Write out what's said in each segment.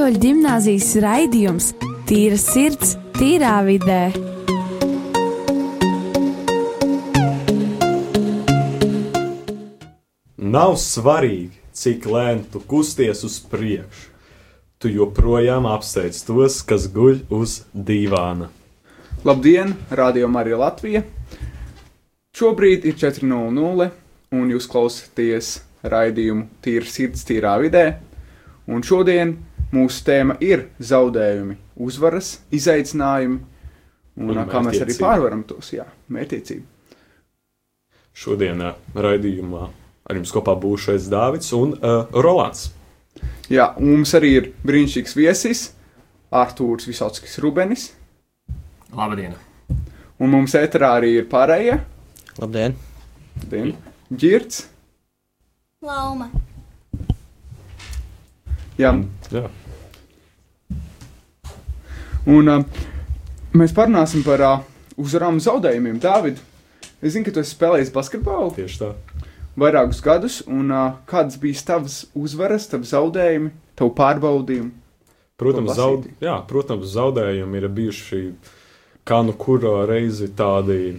Katoļu gimnāzijas raidījums Tīra sirds, tīrā vidē. Nav svarīgi, cik lēni tu kusties uz priekšu. Tu joprojām apsteidz tos, kas guļ uz dīvāna. Labdien, Radio Marija Latvija! Šobrīd ir 4.00 un jūs klausāties raidījumu Tīra sirds, tīrā vidē. Un šodien mūsu tēma ir zaudējumi, uzvaras, izaicinājumi un, Un kā mēs arī pārvaram tos, jā, mērķiecību. Šodien raidījumā ar jums kopā būšu es Dāvids un uh, Rolands. Jā, un mums arī ir brīnišķīgs viesis, Artūrs Visotskis Rubenis, Labdien! un mums ēterā arī ir pārējie, Labdien! Dien, Girts, Lauma. Jā, Jā, un uh, mēs parunāsim par uh, uzvarām un zaudējumiem. Dāvid, es zinu, ka tu esi spēlējis basketbolu tieši tā. vairākus gadus, un uh, kādas bija tavas uzvaras, tavas zaudējumi, tavu pārbaudījumu? Protams, zaud, jā, protams, zaudējumi ir bijuši kā nu kura reizi tādi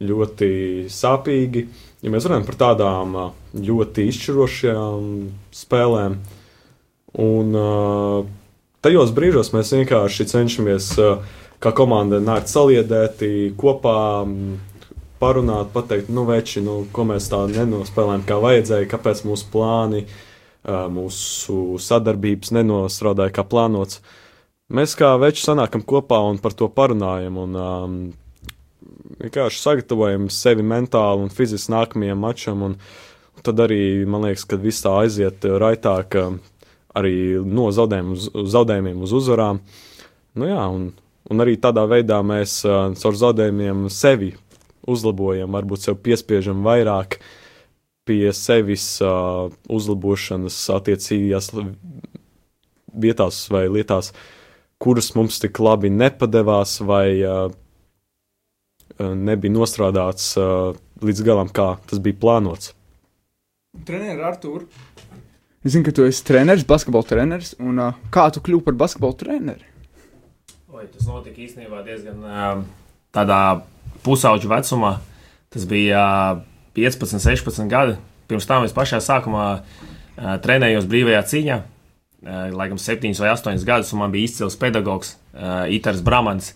ļoti sāpīgi. Ja mēs runājam par tādām ļoti izšķirošām spēlēm, un ā, tajos brīžos mēs vienkārši cenšamies ā, kā komanda nākt saliedēti kopā, parunāt, pateikt, nu, veči, nu, ko mēs tā nenospēlējam, kā vajadzēja, kāpēc mūsu plāni, ā, mūsu sadarbības nenostrādāja kā plānots. Mēs kā veči sanākam kopā un par to parunājam. Un, um, vienkārši sagatavojam sevi mentāli un fiziski nākamajam mačam. Un, tad arī man liekas, ka viss tā aiziet uh, raitāk uh, arī no zaudējumiem uz, zaudējumiem uz uzvarām. Nu, jā, un, un arī tādā veidā mēs uh, caur zaudējumiem sevi uzlabojam, varbūt sev piespiežam vairāk pie sevis uh, uzlabošanas attiecīgajās vietās vai lietās, kuras mums tik labi nepadevās vai uh, nebija nostrādāts uh, līdz galam, kā tas bija plānots. Treneris Artur. Es zinu, ka tu esi treneris, basketbola treneris, un uh, kā tu kļuvu par basketbola treneri? Oi, tas notika īstenībā diezgan ā, tādā pusauģu vecumā. Tas bija ā, 15, 16 gadi. Pirms tam es pašā sākumā ā, trenējos brīvajā cīņā. Ā, Laikam 7 vai 8 gadus, un man bija izcils pedagogs ā, Itars Bramans.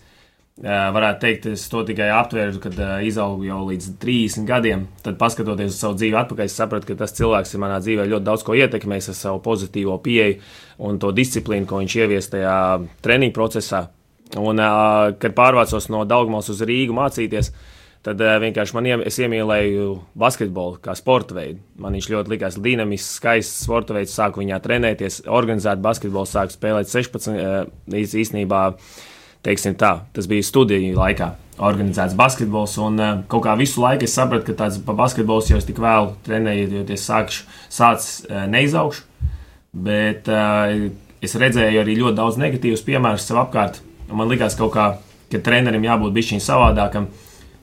Ā, Varētu teikt, es to tikai aptvēru, kad ā, izaugu jau līdz 30 gadiem. Tad, paskatoties uz savu dzīvi atpakaļ, es sapratu, ka tas cilvēks ir manā dzīvē ļoti daudz ko ietekmējis ar savu pozitīvo pieeju un to disciplīnu, ko viņš ievies tajā treniņu procesā. Un, uh, kad pārvācos no Daugmas uz Rīgu mācīties, tad vienkārši man es iemīlēju basketbolu kā sporta veidu. Man viņš ļoti likās dinamisks, skaists sporta veids. Sāku viņā trenēties, organizēt basketbolu, sāku spēlēt 16. Uh, līdz īstenībā, teiksim tā, tas bija studiju laikā. Organizēts basketbols, un uh, kaut kā visu laiku es sapratu, ka tāds basketbols jau tik vēlu trenējoties, sākšu, sācis uh, neizaugšu. Bet uh, es redzēju arī ļoti daudz negatīvus piemērus sev apkārt. Man liekas, ka trenerim jābūt bišķiņ savādākam.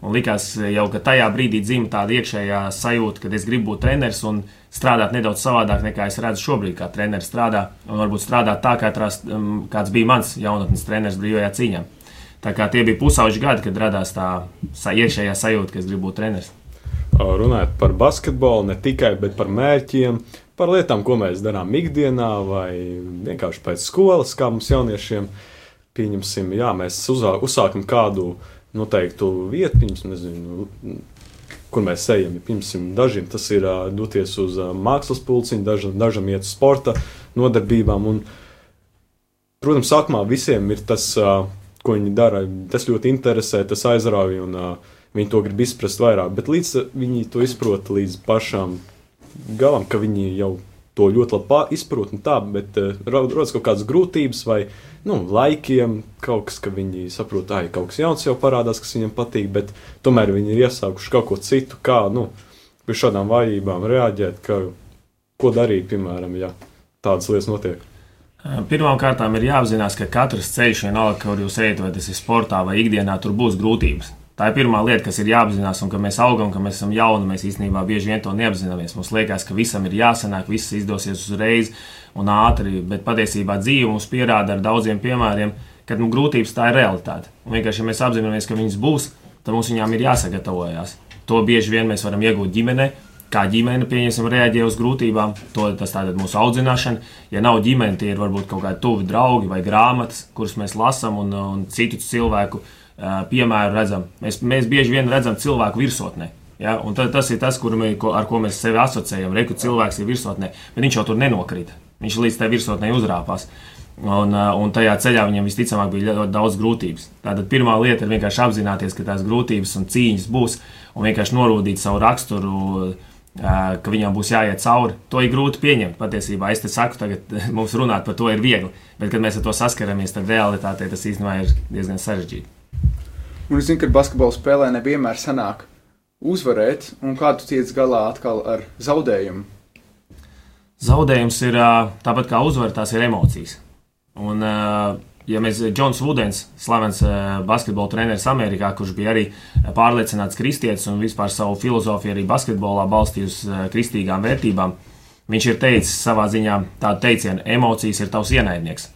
Un likās jau, ka tajā brīdī dzimta tāda iekšējā sajūta, ka es gribu būt treneris un strādāt nedaudz savādāk nekā es redzu šobrīd, kā treneris strādā. Un varbūt strādāt tā, kā trās, um, kāds bija mans jaunatnes treneris brīvajā cīņā. Tā kā tie bija pusauģi gadi, kad radās tā iekšējā sajūta, ka es gribu būt treneris. Runājot par basketbolu, ne tikai par mērķiem, par lietām, ko mēs darām ikdienā, vai vienkārši pēc skolas, kā mums jauniešiem. Pieņemsim, jā, mēs uzsākam kādu noteiktu vietu, viņus, nezinu, kur mēs ejam. Piemēram, dažiem tas ir doties uz mākslas pulciņu, dažam, dažam iet uz sporta nodarbībām. Un, protams, sākumā visiem ir tas, ko viņi dara, tas ļoti interesē, tas aizrauja. Un, Viņi to grib izprast vairāk, bet līdz viņi to izprot līdz pašam galam, ka viņi jau to ļoti labi izprot, un tā, bet uh, rodas kaut kādas grūtības vai nu, laikiem, kaut kas, ka viņi saprot, ka kaut kas jauns jau parādās, kas viņiem patīk, bet tomēr viņi ir iesākuši kaut ko citu, kā nu, pie šādām vājībām reaģēt, ka, ko darīt, piemēram, ja tādas lietas notiek. Pirmkārt, ir jāapzinās, ka katrs ceļš, vienalga, kur jūs ejat, vai tas ir sportā vai ikdienā, tur būs grūtības. Tā ir pirmā lieta, kas ir jāapzinās, un ka mēs augam, ka mēs esam jauni. Mēs īstenībā bieži vien to neapzināmies. Mums liekas, ka visam ir jāsanāk, viss izdosies uzreiz un ātri, bet patiesībā dzīve mums pierāda ar daudziem piemēriem, ka nu, grūtības tā ir realitāte. Un vienkārši, ja mēs apzināmies, ka viņas būs, tad mums viņām ir jāsagatavojas. To bieži vien mēs varam iegūt ģimenē, kā ģimene pieņemsim, reaģē uz grūtībām. To, tas tātad mūsu audzināšana. Ja nav ģimene, tie ir varbūt kaut kādi tuvi draugi vai grāmatas, kuras mēs lasām un, un citu cilvēku piemēru redzam. Mēs, mēs bieži vien redzam cilvēku virsotnē. Ja? Tad, tas ir tas, mē, ko, ar ko mēs sevi asociējam. Reku cilvēks ir virsotnē, bet viņš jau tur nenokrita. Viņš līdz tai virsotnē uzrāpās. Un, un tajā ceļā viņam visticamāk bija ļoti daudz grūtības. Tātad pirmā lieta ir vienkārši apzināties, ka tās grūtības un cīņas būs, un vienkārši norādīt savu raksturu ka viņam būs jāiet cauri. To ir grūti pieņemt. Patiesībā es te saku, tagad mums runāt par to ir viegli, bet, kad mēs ar to saskaramies, tad realitātē tas īstenībā ir diezgan sarežģīti. Un es zinu, ka basketbola spēlē nevienmēr sanāk uzvarēt, un kā tu tiec galā atkal ar zaudējumu? Zaudējums ir tāpat kā uzvara, tās ir emocijas. Un, ja mēs Džons Vudens, slavens basketbola treneris Amerikā, kurš bija arī pārliecināts kristietis un vispār savu filozofiju arī basketbolā balstīja uz kristīgām vērtībām, viņš ir teicis savā ziņā tādu teicienu: emocijas ir tavs ienaidnieks.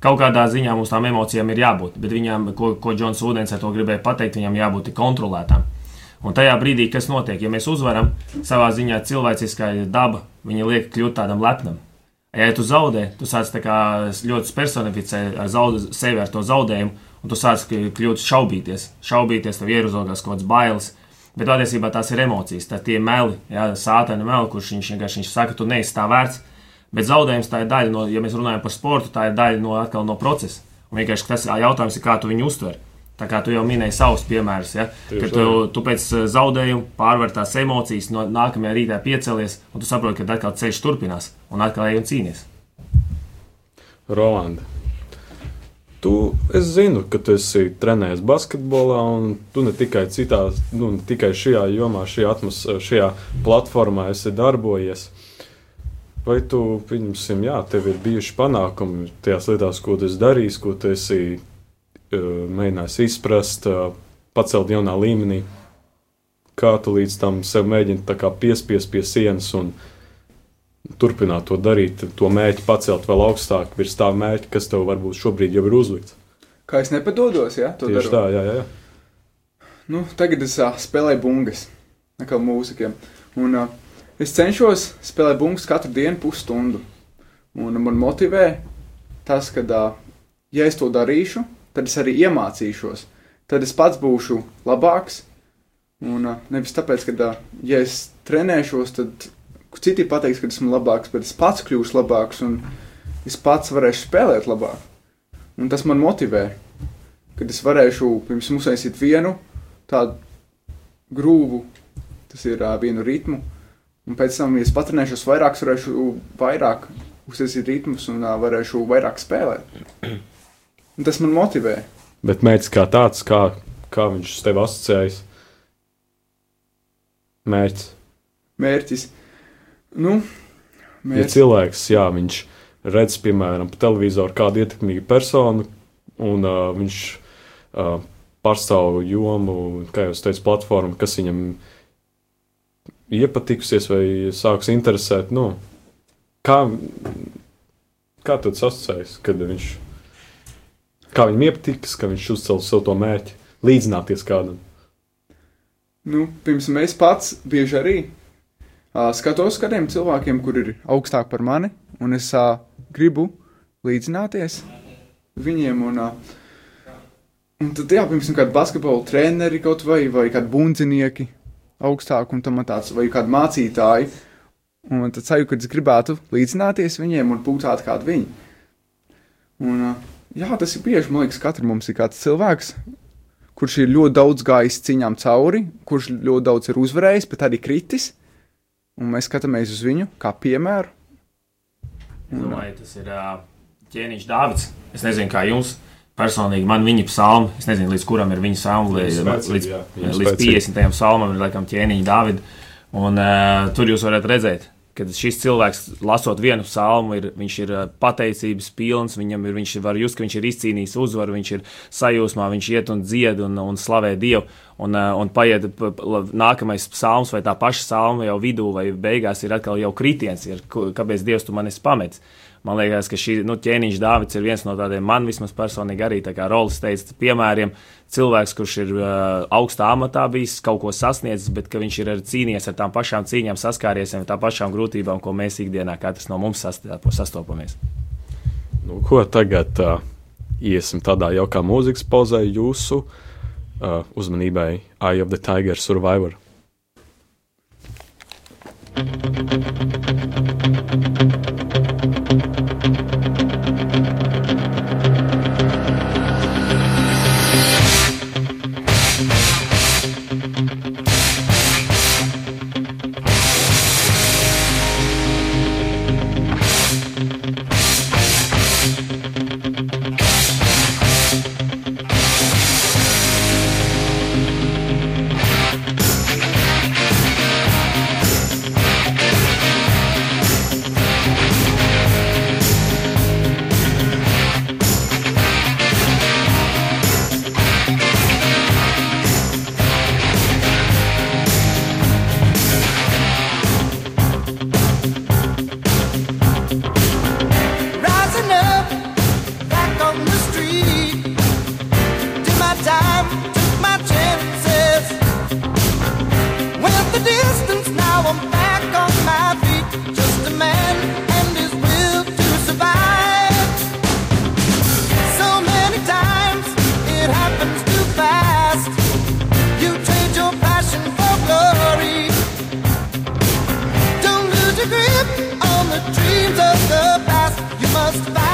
Kaut kādā ziņā mums tām emocijām ir jābūt, bet viņām, ko, ko Džons Vudens ar to gribēja pateikt, viņam jābūt kontrolētām. Un tajā brīdī, kas notiek, ja mēs uzvaram, savā ziņā cilvēciskā daba, viņa liek kļūt tādam lepnam Ja tu zaudē, tu sāc ļoti personificēt ar zaud, sevi ar to zaudējumu, un tu sāc kļūt šaubīties. Šaubīties, tev ierozogās kaut kādas bailes. Bet patiesībā tās ir emocijas, tā tie meli, jā, sātaini meli, kurš viņš vienkārši saka, tu neesi tā vērts. Bet zaudējums tā ir daļa no, ja mēs runājam par sportu, tā ir daļa no, no procesa. Un vienkārši tas jautājums ir, kā tu viņu uztver. Tā kā tu jau minēji savus piemērus, ja? ka tu, tu pēc eh, zaudējuma pārvar tās emocijas, no nākamajā rītā piecelies, un tu saproti, ka atkal ceļš turpinās, un atkal ej un cīnies. Rolanda, tu zinu, ka tu esi trenējis basketbolā, un tu ne tikai citā, nu, ne tikai šajā jomā, šajā, atmos, šajā platformā esi darbojies. Vai tu, pieņemsim, jā, tev ir bijuši panākumi tajās lietās, ko tu esi darījis, ko tu esi mēģinājis izprast, pacelt jaunā līmenī, kā tu līdz tam sev mēģini piespiest pie sienas un turpināt to darīt, to mērķi pacelt vēl augstāk virs tā mērķa, kas tev varbūt šobrīd jau ir uzlikts. Kā es nepadodos, ja? To Tieši daru. tā, jā, jā. Nu, tagad es uh, spēlēju bungas, kā mūzikiem. Un uh, es cenšos spēlēt bungas katru dienu pusstundu. Un man motivē tas, ka, ja es to darīšu, tad es arī iemācīšos. Tad es pats būšu labāks. Un nevis tāpēc, ka, ja es trenēšos, tad citi pateiks, ka esmu labāks, bet es pats kļūšu labāks un es pats varēšu spēlēt labāk. Un tas man motivē, kad es varēšu pirms uztaisīt vienu tādu grūvu, tas ir vienu ritmu, un pēc tam, ja es patrenēšos vairāk, varēšu vairāk uztaisīt ritmus un uh, varēšu vairāk spēlēt. Un tas man motivē. Bet mērķis kā tāds, kā, kā viņš tev asociējas? Mērķis. Mērķis. Nu, mērķis. Ja cilvēks, jā, viņš redz, piemēram, pa televizoru kādu ietekmīgu personu, un uh, viņš uh, pārstāv jomu, kā jau teicu, platformu, kas viņam iepatikusies vai sāks interesēt, nu, kā, kā tu asociējies, kad viņš kā viņam iepatiks, ka viņš uzcēla sev to mērķi, līdzināties kādam. Nu, pirms mēs pats bieži arī uh, skatos kādiem cilvēkiem, kur ir augstāk par mani, un es uh, gribu līdzināties viņiem. Un, uh, un tad, jā, piemēram, kādi basketbola treneri kaut vai, vai kādi bundzinieki augstāk, un tam tāds, vai kādi mācītāji. Un tad sajūta, ka es gribētu līdzināties viņiem un būt tāds kā viņi. Un, Jā, tas ir bieži. Man liekas, katram mums ir kāds cilvēks, kurš ir ļoti daudz gājis cīņām cauri, kurš ļoti daudz ir uzvarējis, bet arī kritis. Un mēs skatāmies uz viņu kā piemēru. Un, domāju, tas ir ķēniņš Dārvids. Es nezinu, kā jums. Personīgi man viņa psalma, es nezinu, līdz kuram ir viņa psalma, līdz, līdz, līdz 50. psalmam ir laikam ķēniņa Dāvida. Un uh, tur jūs varat redzēt, kad šis cilvēks, lasot vienu salmu, ir, viņš ir pateicības pilns, viņam ir, viņš var just, ka viņš ir izcīnījis uzvaru, viņš ir sajūsmā, viņš iet un dzied un, un slavē Dievu. Un, un paiet nākamais psalms vai tā paša salma jau vidū vai beigās ir atkal jau kritiens, ir, kāpēc Dievs tu manis pametis. Man liekas, ka šī nu, ķēniņš Dāvids ir viens no tādiem, man vismaz personīgi arī, tā kā Rolis teica, piemēriem, cilvēks, kurš ir uh, augstā amatā bijis, kaut ko sasniedzis, bet viņš ir arī cīnījies ar tām pašām cīņām, saskāries ar tām pašām grūtībām, ko mēs ikdienā katrs no mums sastopamies. Nu, ko tagad uh, iesim tādā jaukā mūzikas pauzē jūsu uh, uzmanībai Eye of the Tiger Survivor. Rising thank you You must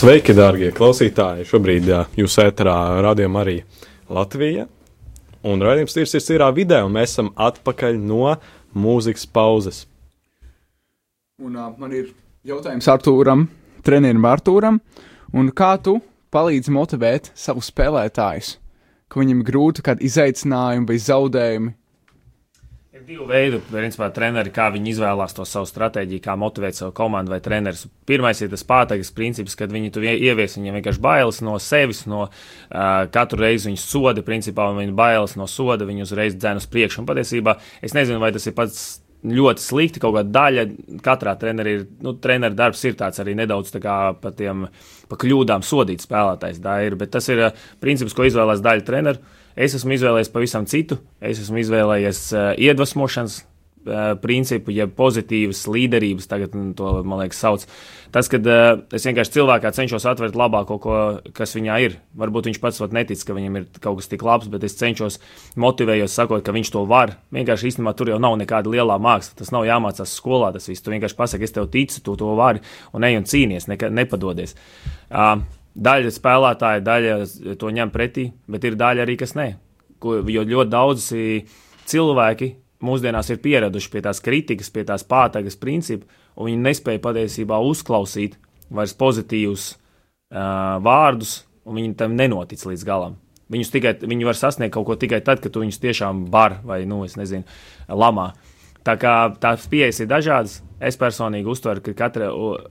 Sveiki, darbie klausītāji! Šobrīd jā, jūs ēterā radījumā arī Latvija. Un raidījums ir sirdsīrā vidē, un mēs esam atpakaļ no mūzikas pauzes. Un uh, man ir Jautājums Artūram, trenerim Artūram, un kā tu palīdzi motivēt savus spēlētājus, ka viņiem grūti kādi izaicinājumi vai zaudējumi? Ir divi veidi, principā, treneri, kā viņi izvēlās to savu stratēģiju, kā motivēt savu komandu vai trenerus. Pirmais ir tas pātagas princips, kad viņi to ie- ievies, viņiem vienkārši bailes no sevis, no uh, katru reizi viņu soda, principā, un viņi bailes no soda, viņi uzreiz dzēn uz priekšu. Un patiesībā es nezinu, vai tas ir pats ļoti slikti, kaut kāda daļa, katrā trenerī ir, nu, treneru darbs ir tāds arī nedaudz tā kā pa tiem, pa kļūdām sodīt spēlētājs, tā ir, bet tas ir uh, princips, ko izvēlās daļa treneru. Es esmu izvēlējies pavisam citu. Es esmu izvēlējies uh, iedvesmošanas principu, jeb pozitīvas līderības, tagad mm, to, man liekas, sauc. Tas, kad uh, es vienkārši cilvēkā cenšos atvērt labāko, ko, kas viņā ir. Varbūt viņš pats pat netic, ka viņam ir kaut kas tik labs, bet es cenšos motivējos, sakot, ka viņš to var. Vienkārši īstenībā tur jau nav nekāda lielā māksla. Tas nav jāmācās skolā, tas viss. Tu vienkārši pasaki, es tev ticu, tu to vari un ej un cīnies, neka, nepadodies. Uh, Daļa spēlētāja, daļa to ņem pretī, bet ir daļa arī, kas nē. Ko, jo ļoti daudzi cilvēki mūsdienās ir pieraduši pie tās kritikas, pie tās pātagas principa, un viņi nespēja patiesībā uzklausīt vairs pozitīvus uh, vārdus, un viņi tam nenotic līdz galam. Viņus tikai, viņi var sasniegt kaut ko tikai tad, kad tu viņus tiešām bar vai, nu, es nezinu, lamā. Tā kā tās pieejas ir dažādas, es personīgi uztveru, ka katra, uh,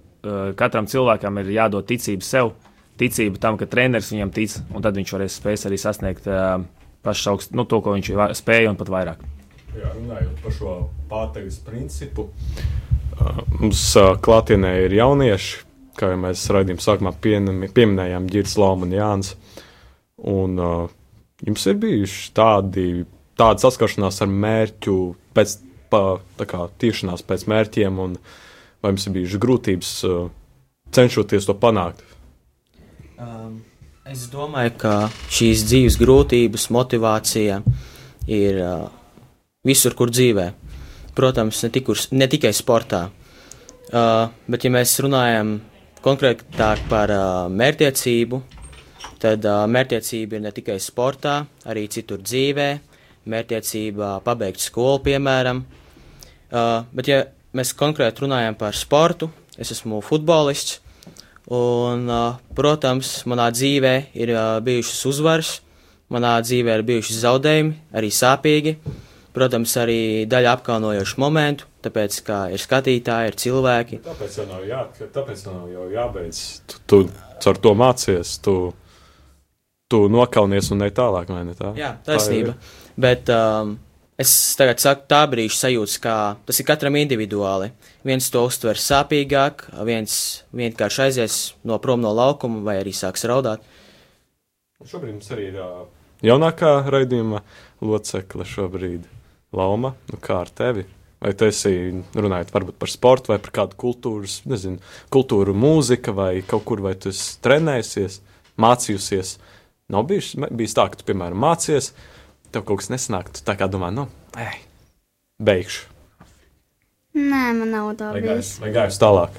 katram cilvēkam ir jādod ticība sev, ticība tam, ka treneris viņam tic, un tad viņš varēs spēs arī sasniegt uh, pašu augstu, nu, to, ko viņš spēja, un pat vairāk. Jā, runājot par šo pātagas principu, mums klātienē ir jaunieši, kā jau mēs raidījuma sākumā pieminējām, Girs, Lapa un Jānis. Un jums ir bijuši tādi, tāda saskaršanās ar mērķu, pēc, pa, tā kā tiešanās pēc mērķiem, un vai jums ir bijušas grūtības cenšoties to panākt? Um, es domāju, ka šīs dzīves grūtības, motivācija ir uh, visur, kur dzīvē. Protams, ne, tikur, ne tikai sportā. Uh, bet, ja mēs runājam konkrētāk par uh, mērķtiecību, tad uh, mērķtiecība ir ne tikai sportā, arī citur dzīvē. Mērķtiecība pabeigt skolu, piemēram. Uh, bet, ja mēs konkrēti runājam par sportu, es esmu futbolists. Un, uh, protams, manā dzīvē ir uh, bijušas uzvaras, manā dzīvē ir bijuši zaudējumi, arī sāpīgi. Protams, arī daļa apkaunojošu momentu, tāpēc, ka ir skatītāji, ir cilvēki. Tāpēc jau nav, jā, tāpēc nav jau jābeidz. Tu, tu caur to mācies, tu, tu nokaunies un ne tālāk, vai ne tā? Jā, Tā taisnība. Bet um, es tagad saku, tā brīža sajūta, ka tas ir katram individuāli. Viens to uztver sāpīgāk, viens vienkārši aizies no prom no laukuma vai arī sāks raudāt. Šobrīd mums arī ir ā, jaunākā raidījuma locekle šobrīd. Lauma, nu kā ar tevi? Vai tu esi runājot par sportu vai par kādu kultūras, nezinu, kultūru, mūzika vai kaut kur, vai tu esi trenējusies, mācījusies? Nav bijis, bijis tā, ka tu, piemēram, mācies, tev kaut kas nesanāk, tu tā kā domā, nu, ej, beigšu. Nē, man nav tā bijis. vai gājus tālāk?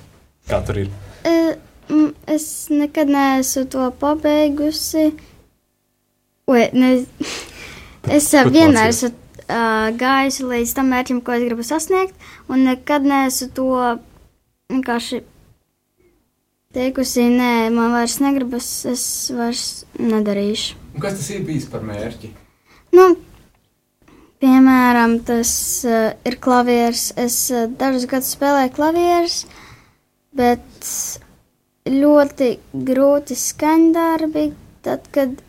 Kā tur ir? Mm, Es nekad neesmu to pabeigusi. Oi, ne, es vienmēr esmu uh, gājusi līdz tam mērķim, ko es gribu sasniegt, un nekad neesmu to vienkārši teikusi, nē, man vairs negribas, es vairs nedarīšu. Un kas tas ir bijis par mērķi? Nu, piemēram, tas uh, ir klavieris. Es uh, dažus gadus spēlēju klavierus, bet ļoti grūti skaņdarbi. Tad, kad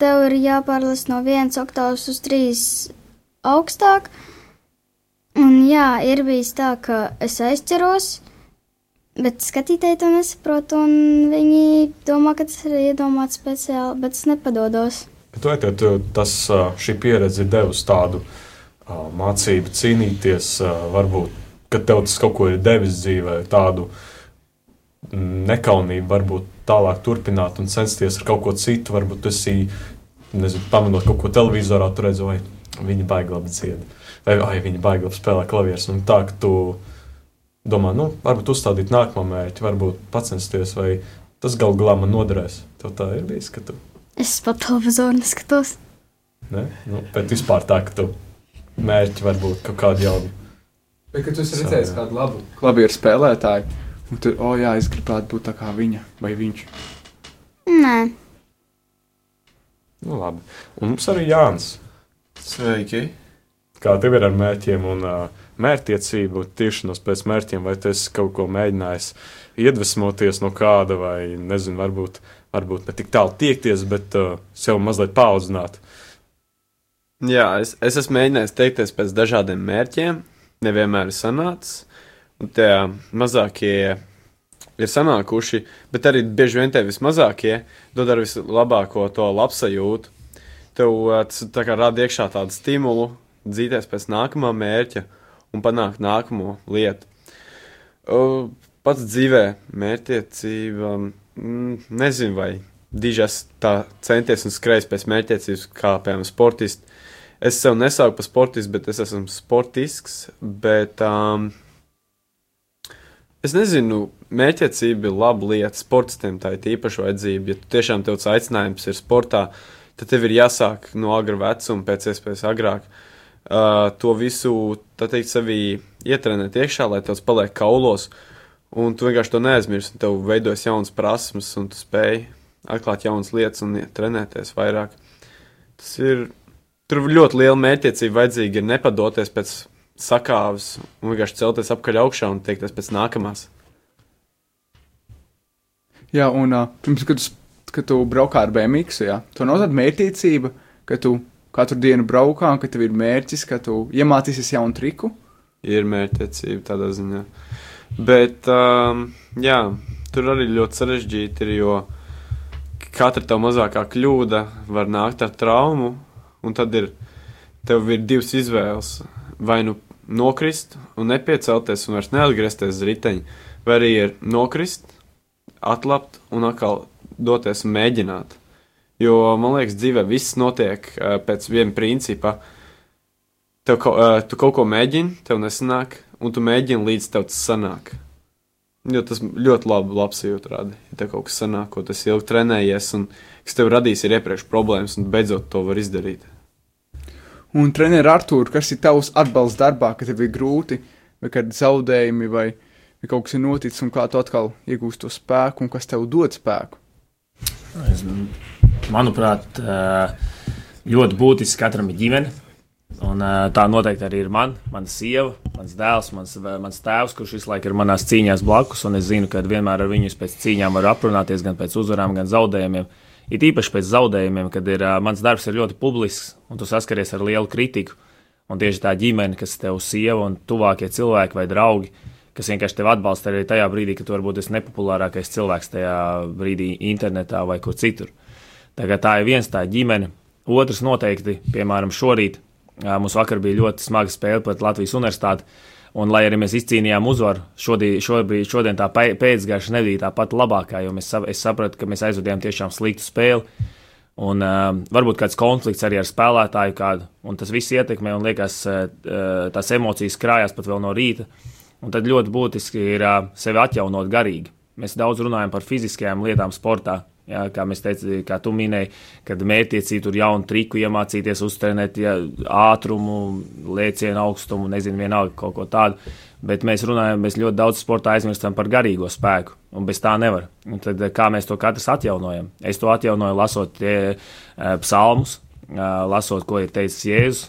tev ir jāpārlasa no vienas oktavas uz trīs augstāk, un jā, ir bijis tā, ka es aizķeros. Bet skatītāji to nesaprot, un viņi domā, ka tas ir iedomāts speciāli, bet es nepadodos. Bet vai tev tu- tas, ā, šī pieredze ir devusi tādu ā, mācību cīnīties, varbūt, ka tev tas kaut ko ir devis dzīvē, tādu mm, nekaunību, varbūt tālāk turpināt un censties ar kaut ko citu, varbūt tu esi, nezinu, pamanot kaut ko televizorā, tu redzi, vai viņi baigi labi dzied, vai ai, viņi baigi labi spēlē klavierus, un tā, ka tu domā, nu, varbūt uzstādīt nākamo mērķi, varbūt pacensties, vai tas gal galā man noderēs. Tev tā ir bijis, ka tu Es pat televizoru neskatos. Ne? Nu, bet vispār tā, ka tu mērķi var būt kaut kādi jauni. Bet, kad tu esi redzējis kādu labu klavieru spēlētāju, Un tu, o jā, es gribētu būt tā kā viņa vai viņš. Nē, Nu, labi. Un mums arī Jānis. Sveiki! Kā tev ir ar mērķiem un mērķtiecību, tiešanos pēc mērķiem, vai tu esi kaut ko mēģinājis iedvesmoties no kāda, vai nezinu, varbūt, varbūt ne tik tālu tiekties, bet uh, sev mazliet paudzināt. Jā, es, es esmu mēģinājis teikties pēc dažādiem mērķiem, nevienmēr ir sanācis. Un tie mazākie ir sanākuši, bet arī bieži vien tie vismazākie dod ar vislabāko to labsajūtu. Tev tas tā kā rada iekšā tādu stimulu dzīties pēc nākamā mērķa un panākt nākamo lietu. O, Pats dzīvē mērķtiecība, mm, nezinu, vai dižas tā centies un skrejs pēc mērķtiecības, kā piemēram sportists. Es sev nesaucu par sportistu, bet es esmu sportisks. Bet, um, es nezinu, mērķtiecība ir laba lieta. Sportistiem tā ir īpaša vajadzība. Ja tiešām tev aicinājums ir sportā, tad tev ir jāsāk no agra vecuma, pēc iespējas agrāk. Uh, to visu, teikt, sevī ietrenēt iekšā, lai tas paliek kaulos. Un tu vienkārši to neaizmirsti. Tev veidojas jaunas prasmes, un tu spēj atklāt jaunas lietas un trenēties vairāk. Tas ir Tur ļoti liela mērķtiecība vajadzīga ir nepadoties pēc sakāves un vienkārši celties apkaļ augšā un tiekties pēc nākamās. Jā, un uh, pirms, kad tu, kad tu braukā ar BMW, jā, to tāda mērķtiecība, ka tu katru dienu braukā ka tev ir mērķis, ka tu iemācīsies jaunu triku. Ir mērķtiecība tādā ziņā. Bet, um, jā, tur arī ļoti sarežģīti ir, jo katra tā mazākā kļūda var nākt ar traumu, un tad ir, tev ir divas izvēles. Vai nu nokrist un nepiecelties un vairs neatgriezties uz riteņa, vai arī ir nokrist, atlapt un atkal doties un mēģināt. Jo man liekas, dzīvē viss notiek uh, pēc viena principa. Tev, uh, tu kaut ko mēģini, tev nesanāk, un tu mēģini līdz tev tas sanāk. Jo tas ļoti labi labs jūtas rada. Ja tev kaut kas sanāk, ko tas ilgi trenējies, un kas tev radīs ir iepriekš problēmas, un beidzot to var izdarīt. Un treneris Artur, kas ir tavs atbalsts darbā, kad tev ir grūti, vai kad zaudējumi, vai, vai kaut kas ir noticis, un kā tu atkal iegūsi to spēku, un kas tev dod spēku? Es, manuprāt, ā, ļoti būtiski katram ir ģimene. Un, ā, tā noteikti arī ir man, mana sieva, mans dēls, mans, mans tēvs, kurš visu laiku ir manās cīņās blakus. Es zinu, ka vienmēr ar viņu pēc cīņām varu aprunāties, gan pēc uzvarām, gan zaudējumiem. It īpaši pēc zaudējumiem, kad ir, ā, mans darbs ir ļoti publisks un tu saskaries ar lielu kritiku. Un tieši tā ģimene, kas tev sieva un tuvākie cilvēki vai draugi, kas vienkārši tevi atbalsta arī tajā brīdī, kad tu varbūt esi nepopulārākais cilvēks tajā brīdī internetā vai kur citur. Tā, tā ir viens tā ģimene. Otrs noteikti, piemēram, šorīt mums vakar bija ļoti smaga spēle pret Latvijas universitāti. Un, lai arī mēs izcīnījām uzvaru, šodien, šobrīd, šodien tā pē- pēcgājuša nebija tā pati labākā, jo mēs, es sapratu, ka mēs aizvadījām tiešām sliktu spēli. Un uh, varbūt kāds konflikts arī ar spēlētāju kādu, un tas viss ietekmē un liekas, uh, tās emocijas krājās pat vēl no rīta. Un tad ļoti būtiski ir sevi atjaunot garīgi. Mēs daudz runājam par fiziskajām lietām sportā. Jā, kā mēs teicām, kā tu minēji, kad mērķiecīgi tur jaunu triku iemācīties, uztrenēt ja, ātrumu, lēcienu augstumu, nezinu, vienalga kaut ko tādu. Bet mēs runājam, mēs ļoti daudz sportā aizmirstam par garīgo spēku, un bez tā nevar. Un tad, kā mēs to katrs atjaunojam? Es to atjaunoju, lasot tie, psalmus, lasot, ko ir teicis Jēzus.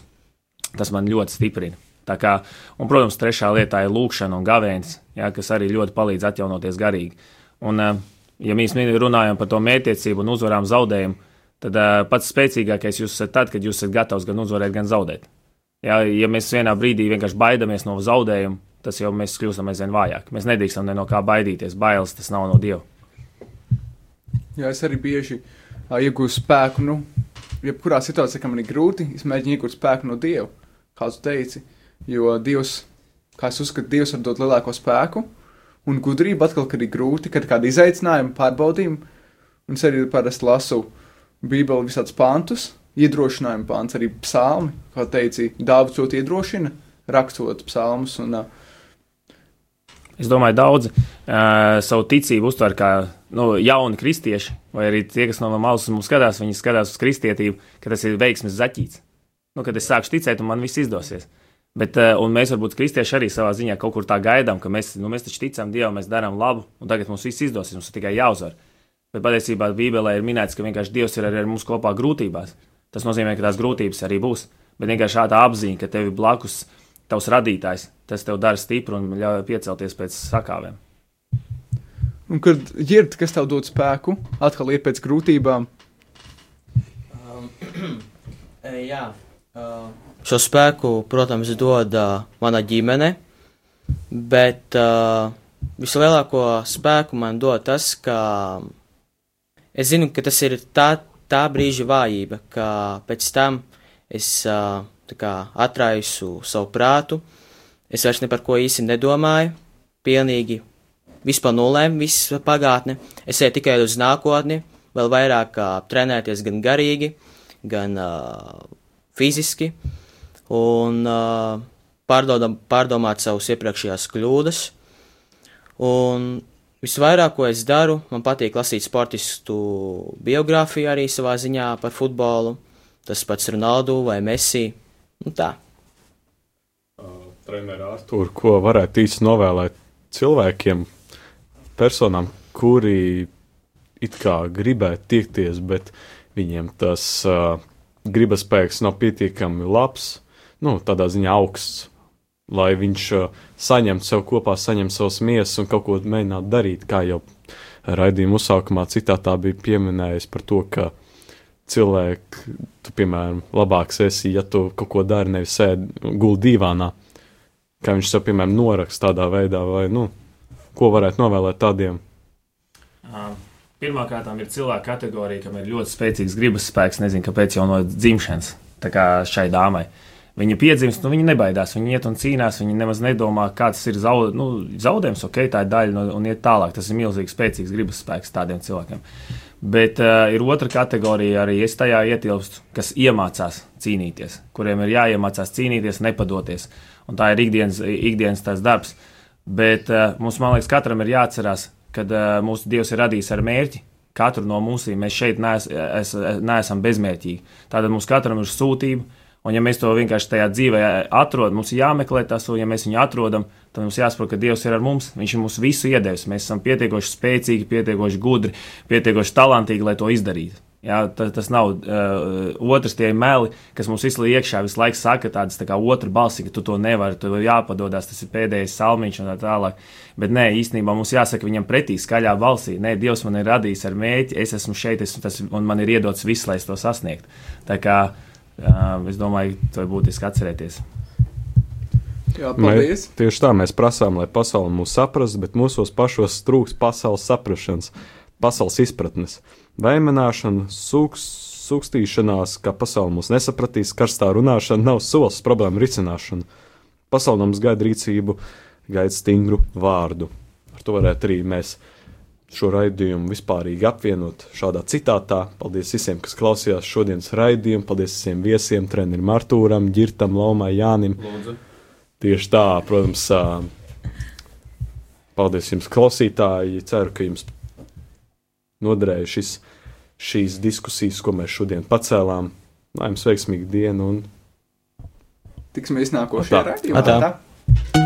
Tas man ļoti stiprina. Kā, un, protams, trešā lietā ir lūkšana un gavēnis, jā, kas arī ļoti palīdz atjaunoties garīgi. Un, uh, ja mēs runājam par to mērķtiecību un uzvarām zaudējumu, tad uh, pats spēcīgākais jūs esat tad, kad jūs esat gatavs gan uzvarēt, gan zaudēt. Jā, ja mēs vienā brīdī vienkārši baidāmies no zaudējuma, tas jau mēs kļūstam aizvien vājāk. Mēs nedrīkstam ne no kā baidīties. Bailes tas nav no dieva. Jā, es arī bieži uh, iegūstu spēku. Nu, jebkurā situācijā, kad man ir grūti, es mēģinu iegūt spēku no Dieva, kā tu teici. Jo Dievs, kā es uzskatu, Dievs var dot lielāko spēku un gudrību atkal, kad ir grūti, kad ir kādi izaicinājumi, pārbaudījumi. Un es arī parasti lasu Bībeli visādus pantus, iedrošinājumu pāns, arī psalmi, kā teici, Dāvids to iedrošina, rakstot psalmus. Un, uh, Es domāju, daudzi uh, savu ticību uztver kā nu, jauni kristieši, vai arī tie, kas no malas mums skatās, viņi skatās uz kristietību, ka tas ir veiksmes zaķīts. Nu, kad es sāku ticēt, un man viss izdosies. Bet, uh, un mēs varbūt kristieši arī savā ziņā kaut kur tā gaidām, ka mēs, nu, mēs taču ticam Dievam, mēs darām labu, un tagad mums viss izdosies, mums ir tikai jāuzvar. Bet patiesībā Bībelē ir minēts, ka vienkārši Dievs ir arī ar mums kopā grūtībās. Tas nozīmē, ka tās grūtības arī būs. Bet vienkārši šāda apziņa, ka tev ir blakus tavs radītājs, tas tev dara stipru un ļauj piecelties pēc sakāvēm. Un kad ģird, kas tev dod spēku, atkal iet pēc grūtībām, Um, e, jā. Uh, šo spēku, protams, dod uh, mana ģimene, bet uh, vislielāko spēku man dod tas, ka es zinu, ka tas ir tā, tā brīža vājība, ka pēc tam es uh, kā atraisu savu prātu, es vairs ne par ko īsi nedomāju, pilnīgi viss pa nulēm, viss pagātne, es eju tikai uz nākotni, vēl vairāk uh, trenēties gan garīgi, gan uh, fiziski, un uh, pārdodam, pārdomāt savus iepriekšējās kļūdas. Un visvairāk, ko es daru, man patīk lasīt sportistu biogrāfiju arī savā ziņā par futbolu. Tas pats Ronaldu vai Messi. Nu tā. Treneris Artur, ko varētu īsti novēlēt cilvēkiem, personām, kuri it kā gribētu tiekties, bet viņiem tas uh, gribas spēks nav pietiekami labs, nu, tādā ziņā augsts, lai viņš uh, saņemtu sev kopā, saņemtu savas miesas un kaut ko mēģinātu darīt, kā jau raidījuma uzsākumā citātā bija pieminējis par to, ka cilvēki, tu, piemēram, labāks esi, ja tu kaut ko dari, nevis sēdi guldi divānā, kā viņš sev, piemēram, noraksta tādā veidā, vai, nu, ko varētu novēlēt tādiem. Pirmkārt, ir cilvēka kategorija, kam ir ļoti spēcīgs gribas spēks. Nezinu, kāpēc jau no dzimšanas, tā kā šai dāmai. Viņa piedzimst, nu, viņa nebaidās, viņa iet un cīnās, viņa nemaz nedomā, kāds ir zaud, nu, zaudējums, ok, tā ir daļa no, un iet tālāk. Tas ir milzīgs, spēcīgs gribas spēks tādiem cilvēkiem. Bet uh, ir otra kategorija, arī es tajā ietilpstu, kas iemācās cīnīties, kuriem ir jāiemācās cīnīties, nepadoties. Un tā ir ikdienas, ikdienas tās darbs. Bet uh, mums, man liekas, katram ir jāatcerās, ka uh, mūsu Dievs ir radījis ar mērķi. Katru no mums mēs šeit nees, es, neesam bezmērķīgi. Tātad mums katram ir sūtība, un ja mēs to vienkārši tajā dzīvē atrodam, mums ir jāmeklē tas, un ja mēs viņu atrodam, tad mums jāsaprot, ka Dievs ir ar mums. Viņš ir mums visu iedevis. Mēs esam pietiekoši spēcīgi, pietiekoši gudri, pietiekoši talantīgi, lai to izdarītu. Jā, tas, tas nav uh, otrs, tie meli, kas mums laiku iekšā, visu laiku saka, tādas tā kā otra balsi, ka tu to nevari, tev jāpadodas, tas ir pēdējais salmiņš un tā tālāk. Bet nē, īstenībā mums jāsaka viņam pretī skaļā balsī. Nē, Dievs man ir radījis ar mēķi, es esmu šeit, esmu tas, un man ir iedots viss, lai es to sasniegtu. Tā kā uh, es domāju, to ir būtiski atcerēties. Jā, paldies. Mē, tieši tā mēs prasām, lai pasaule mūs saprastu, bet mūsos pašos trūks pasaules saprašanas, pasaules izpratnes. Vēmenāšana, sūks, sūkstīšanās, ka pasaule mūs nesapratīs, karstā runāšana nav solis problēmu risināšana. Pasaule mums gaida rīcību, gaida stingru vārdu. Ar to varētu arī mēs šo raidījumu vispārīgi apvienot šādā citātā. Paldies visiem, kas klausījās šodienas raidījumu, paldies visiem viesiem, trenerim Artūram, Girtam, Laumai, Jānim. Lūdzu. Tieši tā, protams, paldies jums, klausītāji. Ceru, ka jums noderēja šis, šīs diskusijas, ko mēs šodien pacēlām. Lai jums veiksmīga diena un Tiksimies nākošajā raidījumā.